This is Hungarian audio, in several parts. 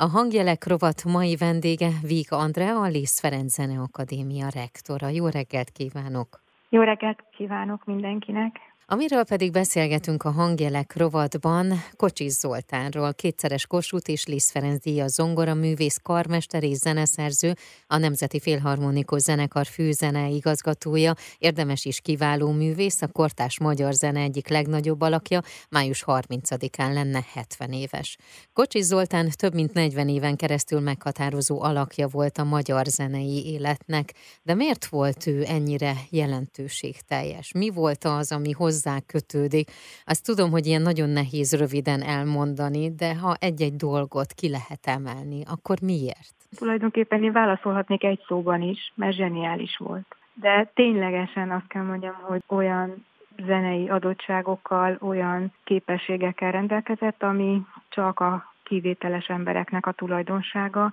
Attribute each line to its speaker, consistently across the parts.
Speaker 1: A hangjelek rovat mai vendége Víg Andrea, a Liszt Ferenc Zene Akadémia rektora. Jó reggelt kívánok!
Speaker 2: Jó reggelt kívánok mindenkinek!
Speaker 1: Amiről pedig beszélgetünk a hangjelek rovatban, Kocsis Zoltánról, kétszeres Kossuth és Liszt Ferenc díja zongora művész, karmester és zeneszerző, a Nemzeti Félharmonikus Zenekar főzene igazgatója, érdemes is kiváló művész, a kortás magyar zene egyik legnagyobb alakja, május 30-án lenne 70 éves. Kocsis Zoltán több mint 40 éven keresztül meghatározó alakja volt a magyar zenei életnek, de miért volt ő ennyire jelentőségteljes? Mi volt az, ami hozzá hozzá kötődik. Azt tudom, hogy ilyen nagyon nehéz röviden elmondani, de ha egy-egy dolgot ki lehet emelni, akkor miért?
Speaker 2: Tulajdonképpen én válaszolhatnék egy szóban is, mert zseniális volt. De ténylegesen azt kell mondjam, hogy olyan zenei adottságokkal, olyan képességekkel rendelkezett, ami csak a kivételes embereknek a tulajdonsága,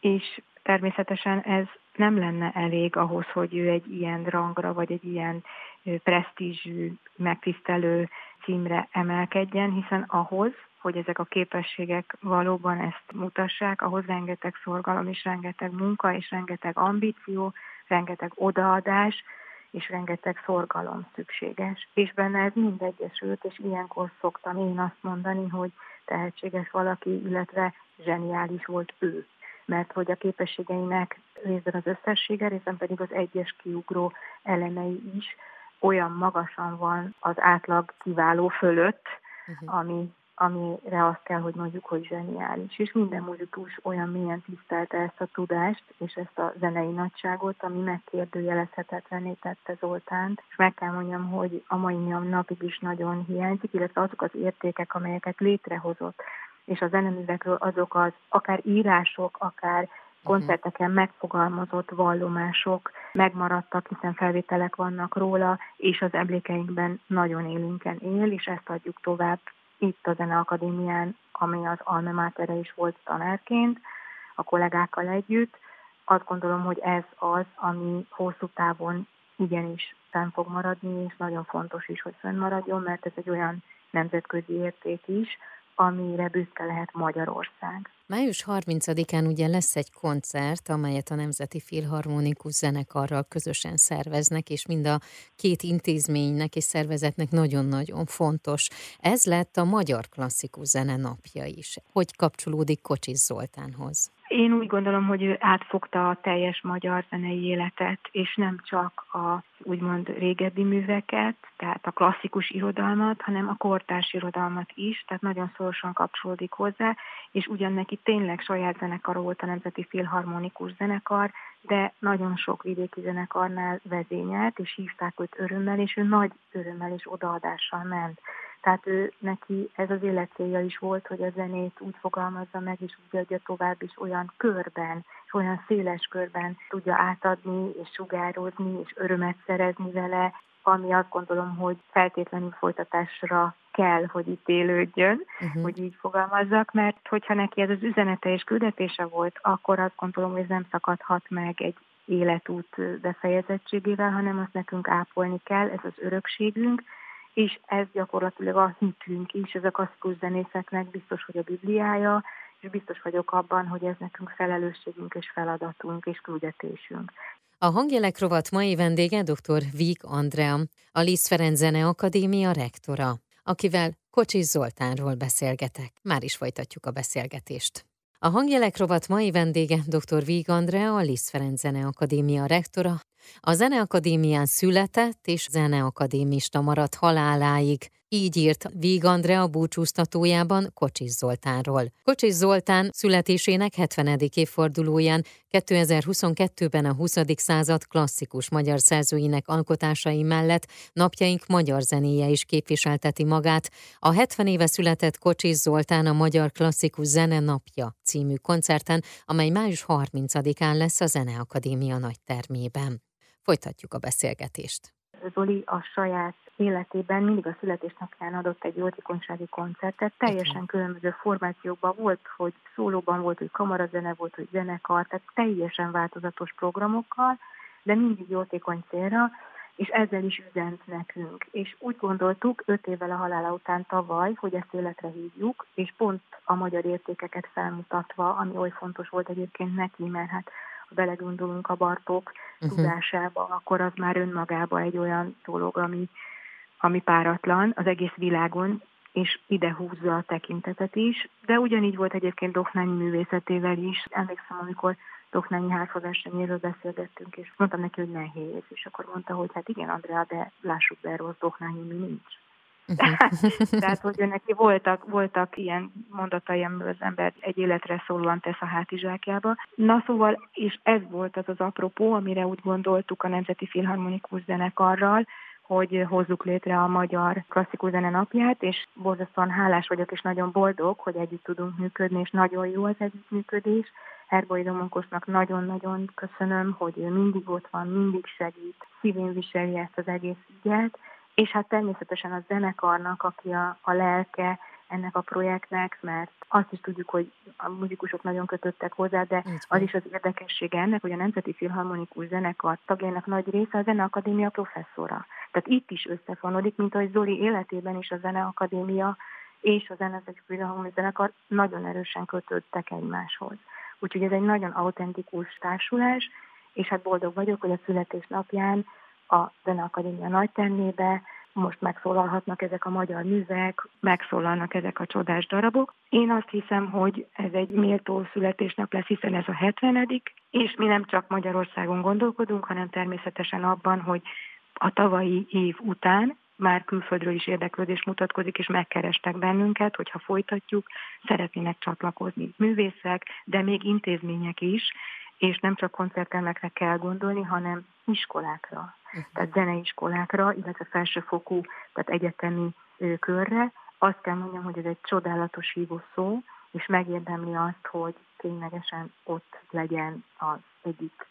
Speaker 2: és természetesen ez nem lenne elég ahhoz, hogy ő egy ilyen rangra, vagy egy ilyen presztízsű, megtisztelő címre emelkedjen, hiszen ahhoz, hogy ezek a képességek valóban ezt mutassák, ahhoz rengeteg szorgalom és rengeteg munka és rengeteg ambíció, rengeteg odaadás és rengeteg szorgalom szükséges. És benne ez mind egyesült, és ilyenkor szoktam én azt mondani, hogy tehetséges valaki, illetve zseniális volt ő mert hogy a képességeinek részben az összessége, részben pedig az egyes kiugró elemei is olyan magasan van az átlag kiváló fölött, uh-huh. ami, amire azt kell, hogy mondjuk, hogy zseniális. És minden muzikus olyan mélyen tisztelte ezt a tudást és ezt a zenei nagyságot, ami megkérdőjelezhetetlené tette Zoltánt. És meg kell mondjam, hogy a mai napig is nagyon hiányzik, illetve azok az értékek, amelyeket létrehozott és a zeneművekről azok az akár írások, akár koncerteken megfogalmazott vallomások megmaradtak, hiszen felvételek vannak róla, és az emlékeinkben nagyon élénken él, és ezt adjuk tovább itt a Zeneakadémián, ami az Alma Matere is volt tanárként, a kollégákkal együtt. Azt gondolom, hogy ez az, ami hosszú távon igenis fenn fog maradni, és nagyon fontos is, hogy fennmaradjon, mert ez egy olyan nemzetközi érték is, amire büszke lehet Magyarország.
Speaker 1: Május 30-án ugye lesz egy koncert, amelyet a Nemzeti Filharmonikus Zenekarral közösen szerveznek, és mind a két intézménynek és szervezetnek nagyon-nagyon fontos. Ez lett a Magyar Klasszikus Zene napja is. Hogy kapcsolódik Kocsis Zoltánhoz?
Speaker 2: Én úgy gondolom, hogy ő átfogta a teljes magyar zenei életet, és nem csak a úgymond régebbi műveket, tehát a klasszikus irodalmat, hanem a kortárs irodalmat is, tehát nagyon szorosan kapcsolódik hozzá, és ugyan neki tényleg saját zenekar volt a Nemzeti Filharmonikus Zenekar, de nagyon sok vidéki zenekarnál vezényelt, és hívták őt örömmel, és ő nagy örömmel és odaadással ment. Tehát ő neki ez az életcélja is volt, hogy a zenét úgy fogalmazza meg, és úgy adja tovább is olyan körben, és olyan széles körben tudja átadni, és sugározni, és örömet szerezni vele, ami azt gondolom, hogy feltétlenül folytatásra kell, hogy itt élődjön, uh-huh. hogy így fogalmazzak, mert hogyha neki ez az üzenete és küldetése volt, akkor azt gondolom, hogy ez nem szakadhat meg egy életút befejezettségével, hanem azt nekünk ápolni kell, ez az örökségünk, és ez gyakorlatilag a hitünk is, ez a klasszikus zenészeknek biztos, hogy a Bibliája, és biztos vagyok abban, hogy ez nekünk felelősségünk és feladatunk és küldetésünk.
Speaker 1: A hangjelek rovat mai vendége dr. Víg Andrea, a Liszt Ferenc Zene Akadémia rektora, akivel Kocsis Zoltánról beszélgetek. Már is folytatjuk a beszélgetést. A hangjelek rovat mai vendége dr. Víg Andrea, a Liszt Ferenc Zene Akadémia rektora, a Zeneakadémián született és zeneakadémista maradt haláláig, így írt Víg Andrea búcsúztatójában Kocsis Zoltánról. Kocsis Zoltán születésének 70. évfordulóján 2022-ben a 20. század klasszikus magyar szerzőinek alkotásai mellett napjaink magyar zenéje is képviselteti magát. A 70 éve született Kocsis Zoltán a Magyar Klasszikus Zene Napja című koncerten, amely május 30-án lesz a Zeneakadémia nagy termében. Folytatjuk a beszélgetést.
Speaker 2: Zoli a saját életében mindig a születésnapján adott egy jótékonysági koncertet, teljesen különböző formációkban volt, hogy szólóban volt, hogy kamarazene volt, hogy zenekar, tehát teljesen változatos programokkal, de mindig jótékony célra, és ezzel is üzent nekünk. És úgy gondoltuk öt évvel a halála után tavaly, hogy ezt életre hívjuk, és pont a magyar értékeket felmutatva, ami oly fontos volt egyébként neki, mert hát ha belegondolunk a Bartók uh-huh. tudásába, akkor az már önmagában egy olyan dolog, ami, ami páratlan az egész világon, és ide húzza a tekintetet is, de ugyanígy volt egyébként Doknányi művészetével is. Emlékszem, amikor Doknányi házhozásanyéről beszélgettünk, és mondtam neki, hogy nehéz, és akkor mondta, hogy hát igen, Andrea, de lássuk be, rossz Doknányi mi nincs. Uh-huh. Tehát, hogy neki voltak, voltak ilyen mondatai, amiből az ember egy életre szólóan tesz a hátizsákjába. Na szóval, és ez volt az az apropó, amire úgy gondoltuk a Nemzeti Filharmonikus Zenekarral, hogy hozzuk létre a magyar klasszikus zene napját, és borzasztóan hálás vagyok, és nagyon boldog, hogy együtt tudunk működni, és nagyon jó az együttműködés. Herboly Domonkosnak nagyon-nagyon köszönöm, hogy ő mindig ott van, mindig segít, szívén viseli ezt az egész ügyet, és hát természetesen a zenekarnak, aki a, a lelke ennek a projektnek, mert azt is tudjuk, hogy a muzikusok nagyon kötöttek hozzá, de az is az érdekessége ennek, hogy a Nemzeti Filharmonikus Zenekar tagjainak nagy része a Zeneakadémia professzora. Tehát itt is összefonodik, mint ahogy Zoli életében is a Zeneakadémia és a Zenezetű Filharmonikus Zenekar nagyon erősen kötődtek egymáshoz. Úgyhogy ez egy nagyon autentikus társulás, és hát boldog vagyok, hogy a születésnapján a Zeneakadémia nagy termébe most megszólalhatnak ezek a magyar művek, megszólalnak ezek a csodás darabok. Én azt hiszem, hogy ez egy méltó születésnap lesz, hiszen ez a 70 és mi nem csak Magyarországon gondolkodunk, hanem természetesen abban, hogy a tavalyi év után már külföldről is érdeklődés mutatkozik, és megkerestek bennünket, hogyha folytatjuk, szeretnének csatlakozni művészek, de még intézmények is, és nem csak koncertelmekre kell gondolni, hanem iskolákra, uh-huh. tehát zeneiskolákra, illetve felsőfokú, tehát egyetemi körre. Azt kell mondjam, hogy ez egy csodálatos hívó szó, és megérdemli azt, hogy ténylegesen ott legyen az egyik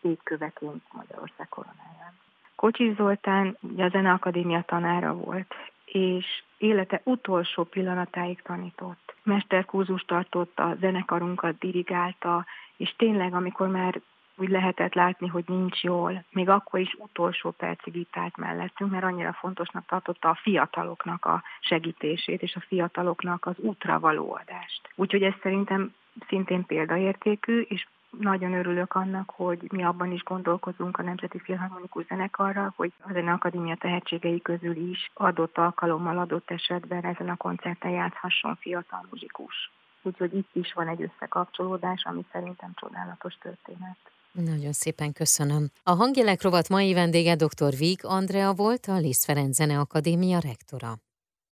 Speaker 2: évköveként Magyarország koronáján. Kocsis Zoltán ugye a Zeneakadémia tanára volt, és élete utolsó pillanatáig tanított. Mesterkúzus tartott, a zenekarunkat dirigálta, és tényleg, amikor már úgy lehetett látni, hogy nincs jól, még akkor is utolsó percig itt állt mellettünk, mert annyira fontosnak tartotta a fiataloknak a segítését, és a fiataloknak az útra való adást. Úgyhogy ez szerintem szintén példaértékű, és nagyon örülök annak, hogy mi abban is gondolkozunk a Nemzeti Filharmonikus Zenekarral, hogy a Zeneakadémia tehetségei közül is adott alkalommal, adott esetben ezen a koncerten játszhasson fiatal muzikus. Úgyhogy itt is van egy összekapcsolódás, ami szerintem csodálatos történet.
Speaker 1: Nagyon szépen köszönöm. A Hangjelek rovat mai vendége dr. Víg Andrea volt, a Liszt Ferenc Zene Akadémia rektora.